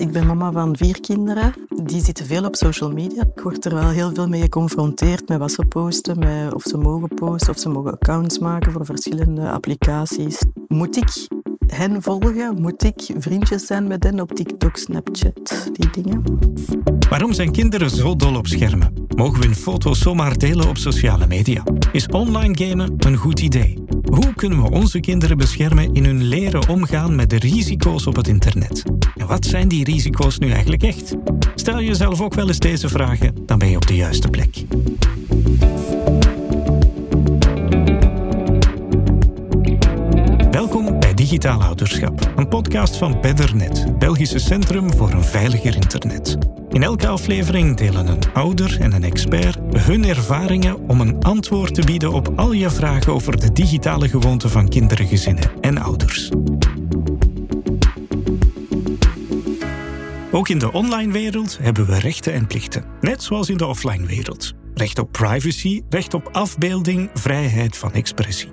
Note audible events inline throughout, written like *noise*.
Ik ben mama van vier kinderen. Die zitten veel op social media. Ik word er wel heel veel mee geconfronteerd met wat ze posten, met of ze mogen posten, of ze mogen accounts maken voor verschillende applicaties. Moet ik hen volgen? Moet ik vriendjes zijn met hen op TikTok, Snapchat, die dingen? Waarom zijn kinderen zo dol op schermen? Mogen we hun foto's zomaar delen op sociale media? Is online gamen een goed idee? Hoe kunnen we onze kinderen beschermen in hun leren omgaan met de risico's op het internet? Wat zijn die risico's nu eigenlijk echt? Stel jezelf ook wel eens deze vragen, dan ben je op de juiste plek. Welkom bij Digitaal Ouderschap, een podcast van Beddernet, Belgische Centrum voor een Veiliger Internet. In elke aflevering delen een ouder en een expert hun ervaringen om een antwoord te bieden op al je vragen over de digitale gewoonten van kinderen, gezinnen en ouders. Ook in de online wereld hebben we rechten en plichten, net zoals in de offline wereld. Recht op privacy, recht op afbeelding, vrijheid van expressie.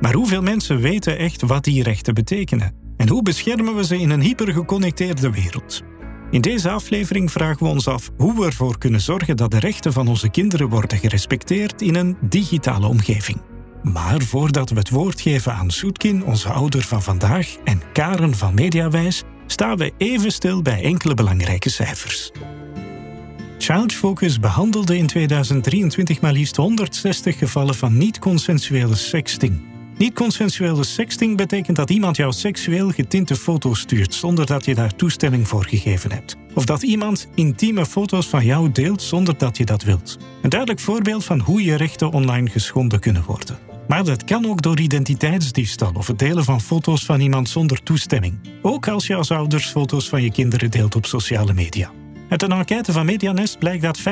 Maar hoeveel mensen weten echt wat die rechten betekenen? En hoe beschermen we ze in een hypergeconnecteerde wereld? In deze aflevering vragen we ons af hoe we ervoor kunnen zorgen dat de rechten van onze kinderen worden gerespecteerd in een digitale omgeving. Maar voordat we het woord geven aan Soetkin, onze ouder van vandaag, en Karen van Mediawijs, staan we even stil bij enkele belangrijke cijfers. Child Focus behandelde in 2023 maar liefst 160 gevallen van niet-consensuele sexting. Niet-consensuele sexting betekent dat iemand jou seksueel getinte foto's stuurt zonder dat je daar toestemming voor gegeven hebt. Of dat iemand intieme foto's van jou deelt zonder dat je dat wilt. Een duidelijk voorbeeld van hoe je rechten online geschonden kunnen worden. Maar dat kan ook door identiteitsdiefstal of het delen van foto's van iemand zonder toestemming. Ook als je als ouders foto's van je kinderen deelt op sociale media. Uit een enquête van Medianest blijkt dat 65%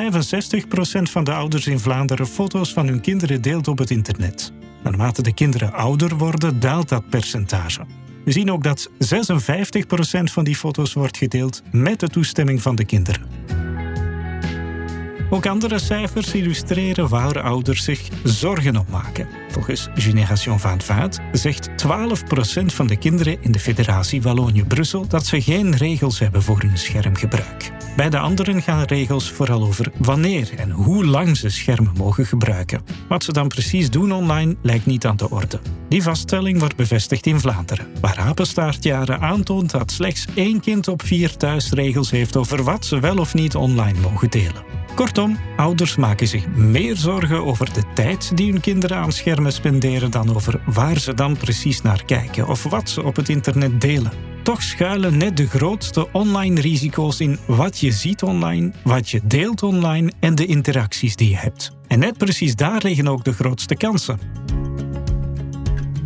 van de ouders in Vlaanderen foto's van hun kinderen deelt op het internet. Naarmate de kinderen ouder worden, daalt dat percentage. We zien ook dat 56% van die foto's wordt gedeeld met de toestemming van de kinderen. Ook andere cijfers illustreren waar ouders zich zorgen op maken. Volgens van Vaat zegt 12% van de kinderen in de Federatie Wallonië-Brussel dat ze geen regels hebben voor hun schermgebruik. Bij de anderen gaan regels vooral over wanneer en hoe lang ze schermen mogen gebruiken. Wat ze dan precies doen online lijkt niet aan de orde. Die vaststelling wordt bevestigd in Vlaanderen, waar Apenstaartjaren aantoont dat slechts één kind op vier thuis regels heeft over wat ze wel of niet online mogen delen. Kortom, ouders maken zich meer zorgen over de tijd die hun kinderen aan schermen spenderen dan over waar ze dan precies naar kijken of wat ze op het internet delen. Toch schuilen net de grootste online risico's in wat je ziet online, wat je deelt online en de interacties die je hebt. En net precies daar liggen ook de grootste kansen.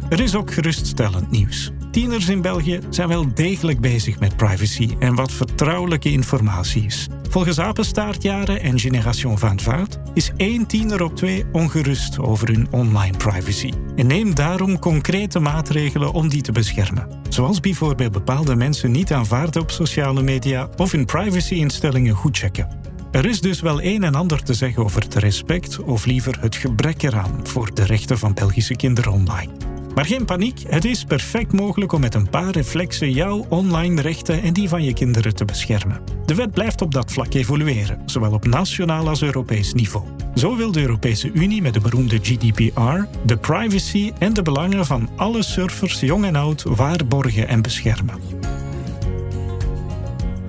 Er is ook geruststellend nieuws. Tieners in België zijn wel degelijk bezig met privacy en wat vertrouwelijke informatie is. Volgens Apenstaartjaren en Generation van Vaart is één tiener op twee ongerust over hun online privacy. En neemt daarom concrete maatregelen om die te beschermen. Zoals bijvoorbeeld bepaalde mensen niet aanvaarden op sociale media of hun privacyinstellingen goed checken. Er is dus wel een en ander te zeggen over het respect of liever het gebrek eraan voor de rechten van Belgische kinderen online. Maar geen paniek, het is perfect mogelijk om met een paar reflexen jouw online rechten en die van je kinderen te beschermen. De wet blijft op dat vlak evolueren, zowel op nationaal als Europees niveau. Zo wil de Europese Unie met de beroemde GDPR de privacy en de belangen van alle surfers, jong en oud, waarborgen en beschermen.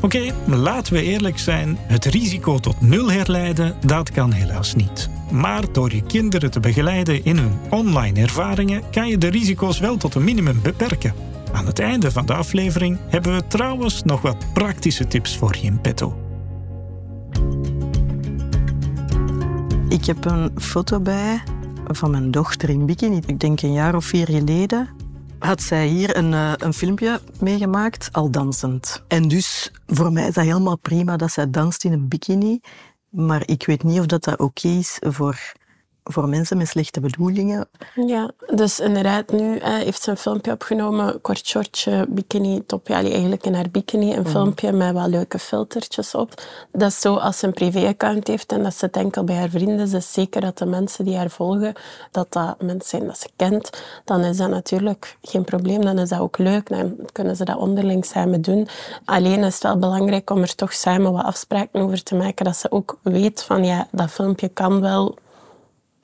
Oké, laten we eerlijk zijn, het risico tot nul herleiden, dat kan helaas niet. Maar door je kinderen te begeleiden in hun online ervaringen, kan je de risico's wel tot een minimum beperken. Aan het einde van de aflevering hebben we trouwens nog wat praktische tips voor je in petto. Ik heb een foto bij van mijn dochter in bikini. Ik denk een jaar of vier geleden had zij hier een, uh, een filmpje meegemaakt, al dansend. En dus voor mij is dat helemaal prima dat zij danst in een bikini. Maar ik weet niet of dat, dat oké is voor voor mensen met slechte bedoelingen. Ja, dus inderdaad, nu eh, heeft ze een filmpje opgenomen, kort shortje, bikini top, ja, eigenlijk in haar bikini, een filmpje met wat leuke filtertjes op. Dat is zo als ze een privé-account heeft en dat ze het enkel bij haar vrienden is, zeker dat de mensen die haar volgen, dat dat mensen zijn dat ze kent, dan is dat natuurlijk geen probleem, dan is dat ook leuk, dan kunnen ze dat onderling samen doen. Alleen is het wel belangrijk om er toch samen wat afspraken over te maken, dat ze ook weet van, ja, dat filmpje kan wel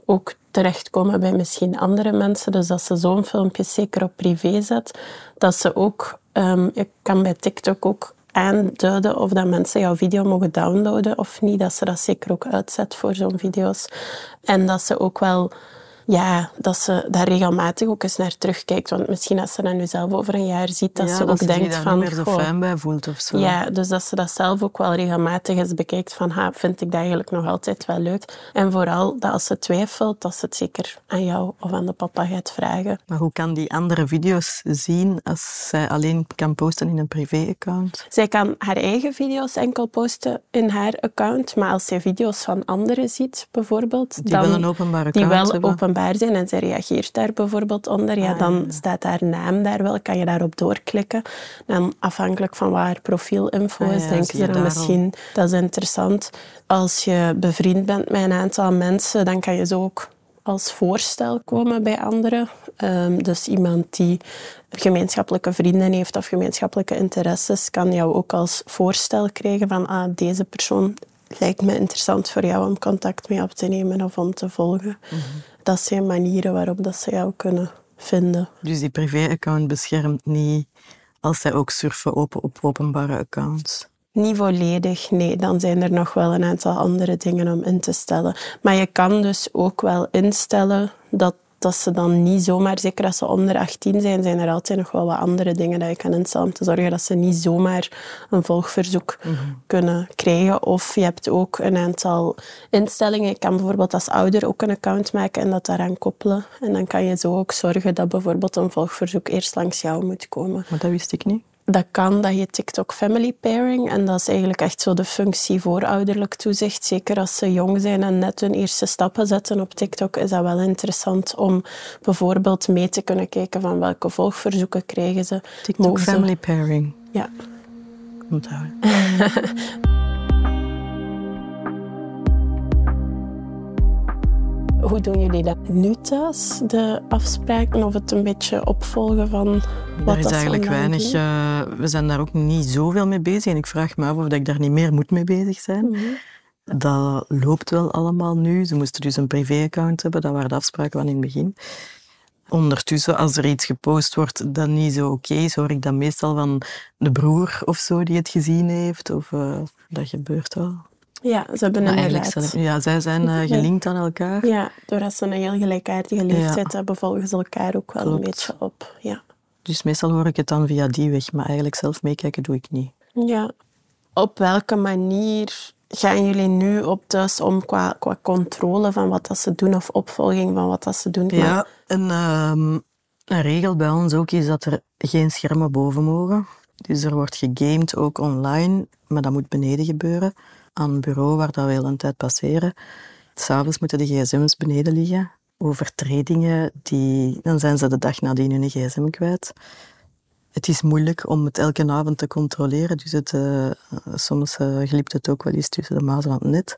ook terechtkomen bij misschien andere mensen. Dus dat ze zo'n filmpje zeker op privé zet. Dat ze ook, um, je kan bij TikTok ook aanduiden of dat mensen jouw video mogen downloaden of niet. Dat ze dat zeker ook uitzet voor zo'n video's. En dat ze ook wel ja, dat ze daar regelmatig ook eens naar terugkijkt. Want misschien als ze dat nu zelf over een jaar ziet, dat ze ook ze denkt van... niet meer zo fijn bij voelt of zo. Ja, dus dat ze dat zelf ook wel regelmatig eens bekijkt van, ha, vind ik dat eigenlijk nog altijd wel leuk? En vooral dat als ze twijfelt, dat ze het zeker aan jou of aan de papa gaat vragen. Maar hoe kan die andere video's zien als zij alleen kan posten in een privé-account? Zij kan haar eigen video's enkel posten in haar account, maar als zij video's van anderen ziet, bijvoorbeeld... Die wel een openbare account Die wel hebben. Openbaar zijn en ze reageert daar bijvoorbeeld onder, ja, ah, dan staat haar naam daar wel, kan je daarop doorklikken. Dan afhankelijk van waar profielinfo ah, is, denken ze dan misschien, dat is interessant. Als je bevriend bent met een aantal mensen, dan kan je zo ook als voorstel komen bij anderen. Ehm, dus iemand die gemeenschappelijke vrienden heeft of gemeenschappelijke interesses, kan jou ook als voorstel krijgen van ah, deze persoon lijkt me interessant voor jou om contact mee op te nemen of om te volgen. Mhm. Dat zijn manieren waarop dat ze jou kunnen vinden. Dus die privé-account beschermt niet als zij ook surfen op, op openbare accounts? Niet volledig, nee. Dan zijn er nog wel een aantal andere dingen om in te stellen. Maar je kan dus ook wel instellen dat dat ze dan niet zomaar, zeker als ze onder 18 zijn, zijn er altijd nog wel wat andere dingen dat je kan instellen om te zorgen dat ze niet zomaar een volgverzoek mhm. kunnen krijgen. Of je hebt ook een aantal instellingen. Je kan bijvoorbeeld als ouder ook een account maken en dat daaraan koppelen. En dan kan je zo ook zorgen dat bijvoorbeeld een volgverzoek eerst langs jou moet komen. Maar dat wist ik niet. Dat kan, dat heet TikTok Family Pairing. En dat is eigenlijk echt zo de functie voor ouderlijk toezicht. Zeker als ze jong zijn en net hun eerste stappen zetten op TikTok, is dat wel interessant om bijvoorbeeld mee te kunnen kijken van welke volgverzoeken krijgen ze. TikTok Family Pairing. Ja. Onthouden. *laughs* Hoe doen jullie dat nu thuis, de afspraken of het een beetje opvolgen van wat Er is eigenlijk weinig. Uh, we zijn daar ook niet zoveel mee bezig en ik vraag me af of ik daar niet meer moet mee bezig zijn. Mhm. Dat loopt wel allemaal nu. Ze moesten dus een privé-account hebben, dat waren de afspraken van in het begin. Ondertussen, als er iets gepost wordt dat niet zo oké is, hoor ik dat meestal van de broer of zo die het gezien heeft. Of, uh, dat gebeurt wel. Ja, ze hebben een inderdaad... Ja, zij zijn *laughs* uh, gelinkt aan elkaar. Ja, doordat ze een heel gelijkaardige leeftijd hebben, volgen ze elkaar ook wel een beetje op. Ja. Dus meestal hoor ik het dan via die weg, maar eigenlijk zelf meekijken doe ik niet. Ja. Op welke manier gaan jullie nu op thuis om qua, qua controle van wat dat ze doen of opvolging van wat dat ze doen? Ja, een, um, een regel bij ons ook is dat er geen schermen boven mogen. Dus er wordt gegamed ook online, maar dat moet beneden gebeuren aan een bureau waar dat we heel een tijd passeren. S'avonds moeten de gsm's beneden liggen. Overtredingen, die, dan zijn ze de dag nadien hun gsm kwijt. Het is moeilijk om het elke avond te controleren, dus het, uh, soms uh, het ook wel eens tussen de mazen van het net.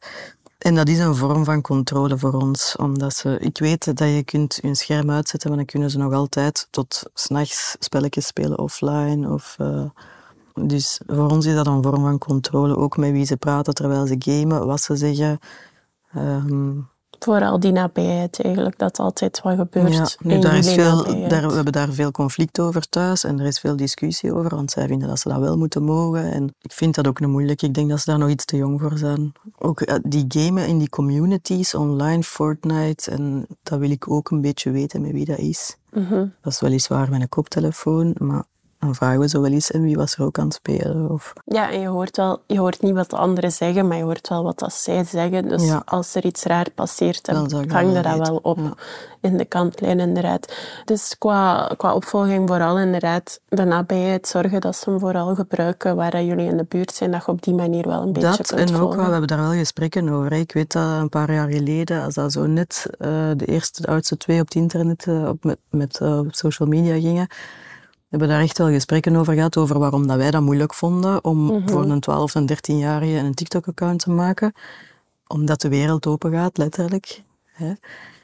En dat is een vorm van controle voor ons, omdat ze, ik weet dat je kunt hun scherm uitzetten, maar dan kunnen ze nog altijd tot s'nachts spelletjes spelen offline of... Uh, dus voor ons is dat een vorm van controle, ook met wie ze praten terwijl ze gamen, wat ze zeggen. Um, Vooral die nabijheid eigenlijk, dat altijd wat gebeurt. Ja, nu, daar is veel, daar, we hebben daar veel conflict over thuis en er is veel discussie over, want zij vinden dat ze dat wel moeten mogen. En ik vind dat ook een moeilijk. Ik denk dat ze daar nog iets te jong voor zijn. Ook eh, die gamen in die communities online, Fortnite, en dat wil ik ook een beetje weten met wie dat is. Mm -hmm. Dat is weliswaar met een koptelefoon, maar dan vragen we zo wel eens, en wie was er ook aan het spelen? Of... Ja, en je hoort, wel, je hoort niet wat de anderen zeggen, maar je hoort wel wat dat zij zeggen. Dus Ja. als er iets raar passeert, dan zou je dat wel op Ja. in de kantlijn, inderdaad. Dus qua, qua opvolging vooral inderdaad de nabijheid zorgen dat ze hem vooral gebruiken waar dat jullie in de buurt zijn, dat je op die manier wel een beetje Dat kunt en ook, wel, we hebben daar wel gesprekken over. Ik weet dat een paar jaar geleden, als dat zo net eh, de eerste, de oudste twee op het internet, eh, op, met, met eh, op social media gingen, hebben daar echt wel gesprekken over gehad, over waarom dat wij dat moeilijk vonden om Mhm. voor een 12 en 13-jarige een TikTok-account te maken. Omdat de wereld open gaat, letterlijk. Hè.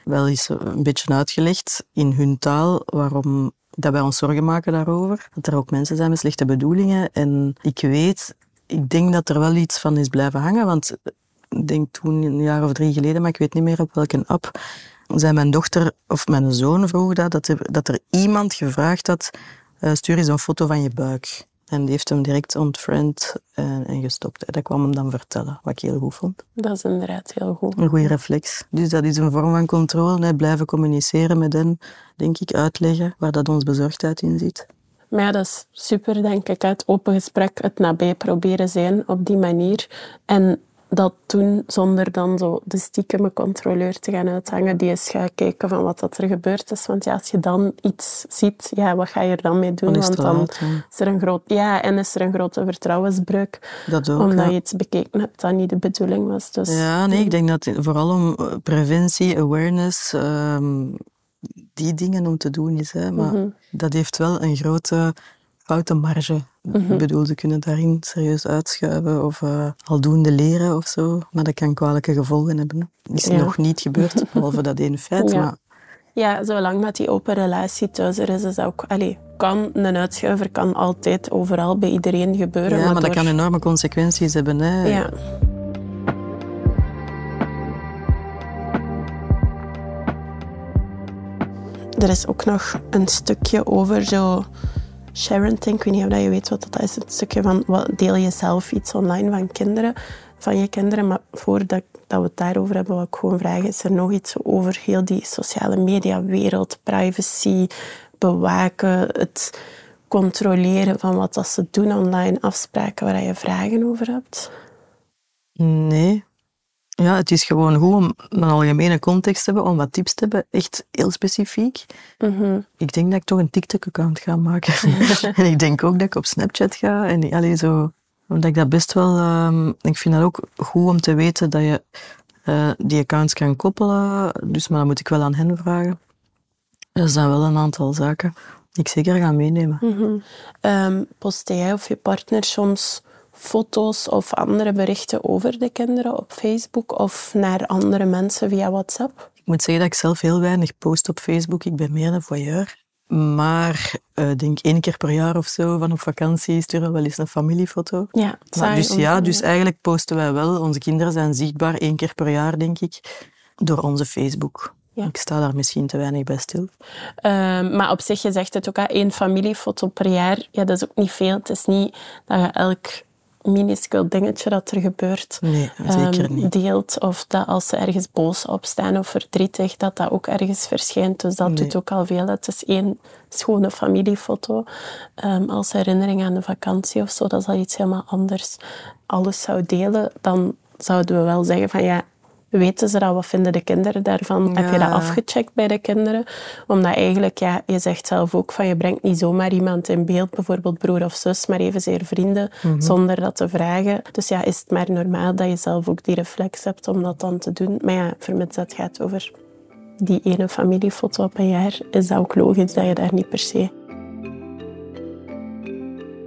Wel is een beetje uitgelegd in hun taal waarom dat wij ons zorgen maken daarover. Dat er ook mensen zijn met slechte bedoelingen. En ik weet, ik denk dat er wel iets van is blijven hangen, want ik denk toen een jaar of drie geleden, maar ik weet niet meer op welke app, zei mijn dochter of mijn zoon vroeg dat, dat er, dat er iemand gevraagd had, eh, stuur eens een foto van je buik. En die heeft hem direct ontfriend en, en gestopt. Dat kwam hem dan vertellen, wat ik heel goed vond. Dat is inderdaad heel goed. Een goede reflex. Dus dat is een vorm van controle. Hè. Blijven communiceren met hen, denk ik, uitleggen waar dat ons bezorgdheid in zit. Maar ja, dat is super, denk ik. Het open gesprek, het nabij proberen zijn op die manier. En dat doen zonder dan zo de stiekeme controleur te gaan uithangen die eens gaat kijken van wat dat er gebeurd is. Want ja, als je dan iets ziet, ja, wat ga je er dan mee doen? Want dan laat, is er een groot... Ja, en is er een grote vertrouwensbreuk. Dat ook. omdat ja. je iets bekeken hebt dat niet de bedoeling was. Dus Ja, nee, ik denk dat vooral om eh, preventie, awareness, ehm, die dingen om te doen is. Hè. Maar Mhm. dat heeft wel een grote foutenmarge. Mhm. Ik bedoel, ze kunnen daarin serieus uitschuiven of eh, aldoende leren of zo. Maar dat kan kwalijke gevolgen hebben. Is Ja. nog niet gebeurd, *laughs* behalve dat ene feit. Ja. Maar Ja, zolang dat die open relatie thuis er is, is dat ook... Allee, kan, een uitschuiver kan altijd overal bij iedereen gebeuren. ja, maar dat door- kan enorme consequenties hebben. Hè. Ja. Er is ook nog een stukje over zo sharenting. Ik weet niet of je weet wat dat is. Het stukje van wat deel je zelf iets online van kinderen, van je kinderen. Maar voordat dat we het daarover hebben, wil ik gewoon vragen, is er nog iets over heel die sociale media wereld, privacy, bewaken, het controleren van wat dat ze doen online, afspraken waar je vragen over hebt? Nee. Ja, het is gewoon goed om een algemene context te hebben, om wat tips te hebben, echt heel specifiek. Mhm. Ik denk dat ik toch een TikTok-account ga maken. *laughs* en ik denk ook dat ik op Snapchat ga. En allee, zo, omdat ik dat best wel... ehm, ik vind dat ook goed om te weten dat je eh, die accounts kan koppelen. Dus, maar dan moet ik wel aan hen vragen. Er zijn wel een aantal zaken die ik zeker ga meenemen. Ehm, post jij of je partner soms foto's of andere berichten over de kinderen op Facebook of naar andere mensen via WhatsApp? Ik moet zeggen dat ik zelf heel weinig post op Facebook. Ik ben meer een voyeur. Maar eh, denk één keer per jaar of zo van op vakantie sturen we wel eens een familiefoto. Ja, Maar dus ja, dus eigenlijk posten wij wel. Onze kinderen zijn zichtbaar één keer per jaar, denk ik, door onze Facebook. Ja. Ik sta daar misschien te weinig bij stil. Ehm, maar op zich, je zegt het ook, één familiefoto per jaar. Ja, dat is ook niet veel. Het is niet dat je elk minuscuul dingetje dat er gebeurt Nee, zeker ehm, niet. deelt. Of dat als ze ergens boos op staan of verdrietig, dat dat ook ergens verschijnt. Dus dat Nee. doet ook al veel. Het is één schone familiefoto. Ehm, als herinnering aan de vakantie of zo, dat is al iets helemaal anders. Alles zou delen, dan zouden we wel zeggen van ja, weten ze dat? Wat vinden de kinderen daarvan? Heb je dat afgecheckt bij de kinderen? Omdat eigenlijk, ja, je zegt zelf ook van je brengt niet zomaar iemand in beeld, bijvoorbeeld broer of zus, maar evenzeer vrienden, zonder dat te vragen. Dus ja, is het maar normaal dat je zelf ook die reflex hebt om dat dan te doen. Maar ja, vermits dat het gaat over die ene familiefoto op een jaar, is dat ook logisch dat je daar niet per se...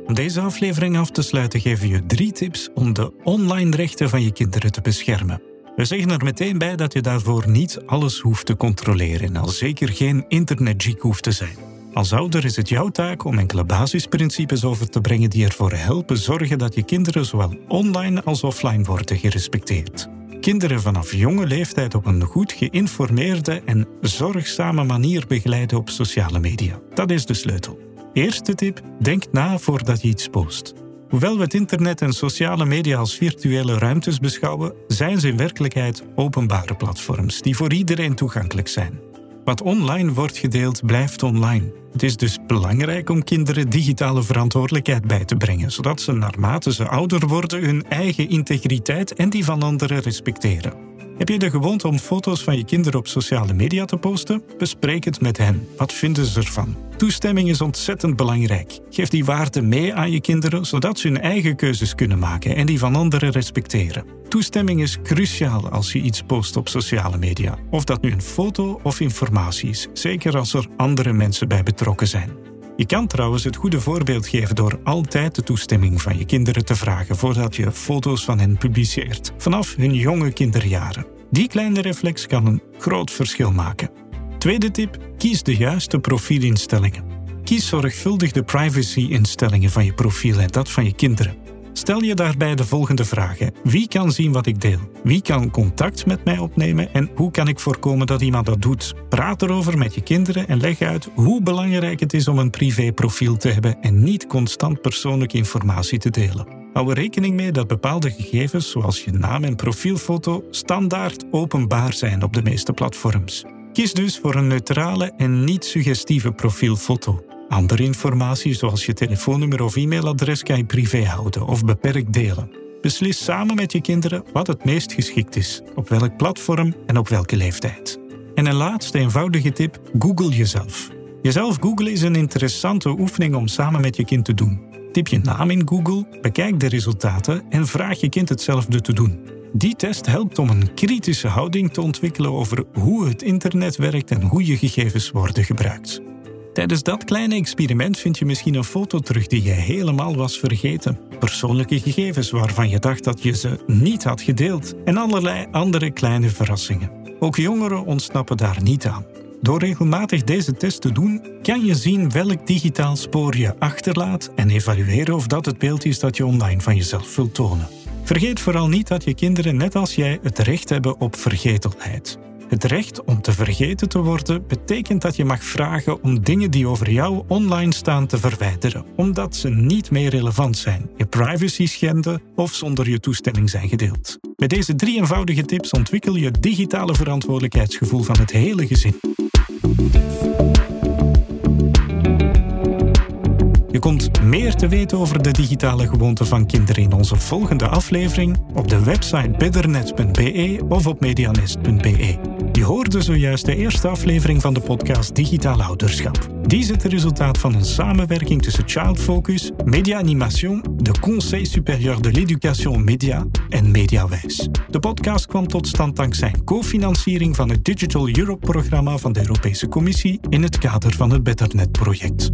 Om deze aflevering af te sluiten geven we je drie tips om de online rechten van je kinderen te beschermen. We zeggen er meteen bij dat je daarvoor niet alles hoeft te controleren en al zeker geen internetgeek hoeft te zijn. Als ouder is het jouw taak om enkele basisprincipes over te brengen die ervoor helpen zorgen dat je kinderen zowel online als offline worden gerespecteerd. Kinderen vanaf jonge leeftijd op een goed geïnformeerde en zorgzame manier begeleiden op sociale media. Dat is de sleutel. Eerste tip: denk na voordat je iets post. Hoewel we het internet en sociale media als virtuele ruimtes beschouwen, zijn ze in werkelijkheid openbare platforms die voor iedereen toegankelijk zijn. Wat online wordt gedeeld, blijft online. Het is dus belangrijk om kinderen digitale verantwoordelijkheid bij te brengen, zodat ze naarmate ze ouder worden hun eigen integriteit en die van anderen respecteren. Heb je de gewoonte om foto's van je kinderen op sociale media te posten? Bespreek het met hen. Wat vinden ze ervan? Toestemming is ontzettend belangrijk. Geef die waarde mee aan je kinderen, zodat ze hun eigen keuzes kunnen maken en die van anderen respecteren. Toestemming is cruciaal als je iets post op sociale media. Of dat nu een foto of informatie is, zeker als er andere mensen bij zijn. Je kan trouwens het goede voorbeeld geven door altijd de toestemming van je kinderen te vragen voordat je foto's van hen publiceert, vanaf hun jonge kinderjaren. Die kleine reflex kan een groot verschil maken. Tweede tip: kies de juiste profielinstellingen. Kies zorgvuldig de privacy-instellingen van je profiel en dat van je kinderen. Stel je daarbij de volgende vragen. Wie kan zien wat ik deel? Wie kan contact met mij opnemen en hoe kan ik voorkomen dat iemand dat doet? Praat erover met je kinderen en leg uit hoe belangrijk het is om een privéprofiel te hebben en niet constant persoonlijke informatie te delen. Hou er rekening mee dat bepaalde gegevens, zoals je naam en profielfoto, standaard openbaar zijn op de meeste platforms. Kies dus voor een neutrale en niet suggestieve profielfoto. Andere informatie, zoals je telefoonnummer of e-mailadres, kan je privé houden of beperkt delen. Beslis samen met je kinderen wat het meest geschikt is, op welk platform en op welke leeftijd. En een laatste eenvoudige tip: Google jezelf. Jezelf googlen is een interessante oefening om samen met je kind te doen. Typ je naam in Google, bekijk de resultaten en vraag je kind hetzelfde te doen. Die test helpt om een kritische houding te ontwikkelen over hoe het internet werkt en hoe je gegevens worden gebruikt. Tijdens dat kleine experiment vind je misschien een foto terug die je helemaal was vergeten. Persoonlijke gegevens waarvan je dacht dat je ze niet had gedeeld. En allerlei andere kleine verrassingen. Ook jongeren ontsnappen daar niet aan. Door regelmatig deze test te doen, kan je zien welk digitaal spoor je achterlaat en evalueren of dat het beeld is dat je online van jezelf wilt tonen. Vergeet vooral niet dat je kinderen, net als jij, het recht hebben op vergetelheid. Het recht om te vergeten te worden betekent dat je mag vragen om dingen die over jou online staan te verwijderen, omdat ze niet meer relevant zijn, je privacy schenden of zonder je toestemming zijn gedeeld. Met deze drie eenvoudige tips ontwikkel je het digitale verantwoordelijkheidsgevoel van het hele gezin. Je komt meer te weten over de digitale gewoonten van kinderen in onze volgende aflevering op de website bitternet.be of op medianest.be. Je hoorde zojuist de eerste aflevering van de podcast Digitaal Ouderschap. Die is het resultaat van een samenwerking tussen Child Focus, Media Animation, de Conseil Supérieur de l'Éducation Media en Mediawijs. De podcast kwam tot stand dankzij cofinanciering van het Digital Europe-programma van de Europese Commissie in het kader van het BetterNet-project.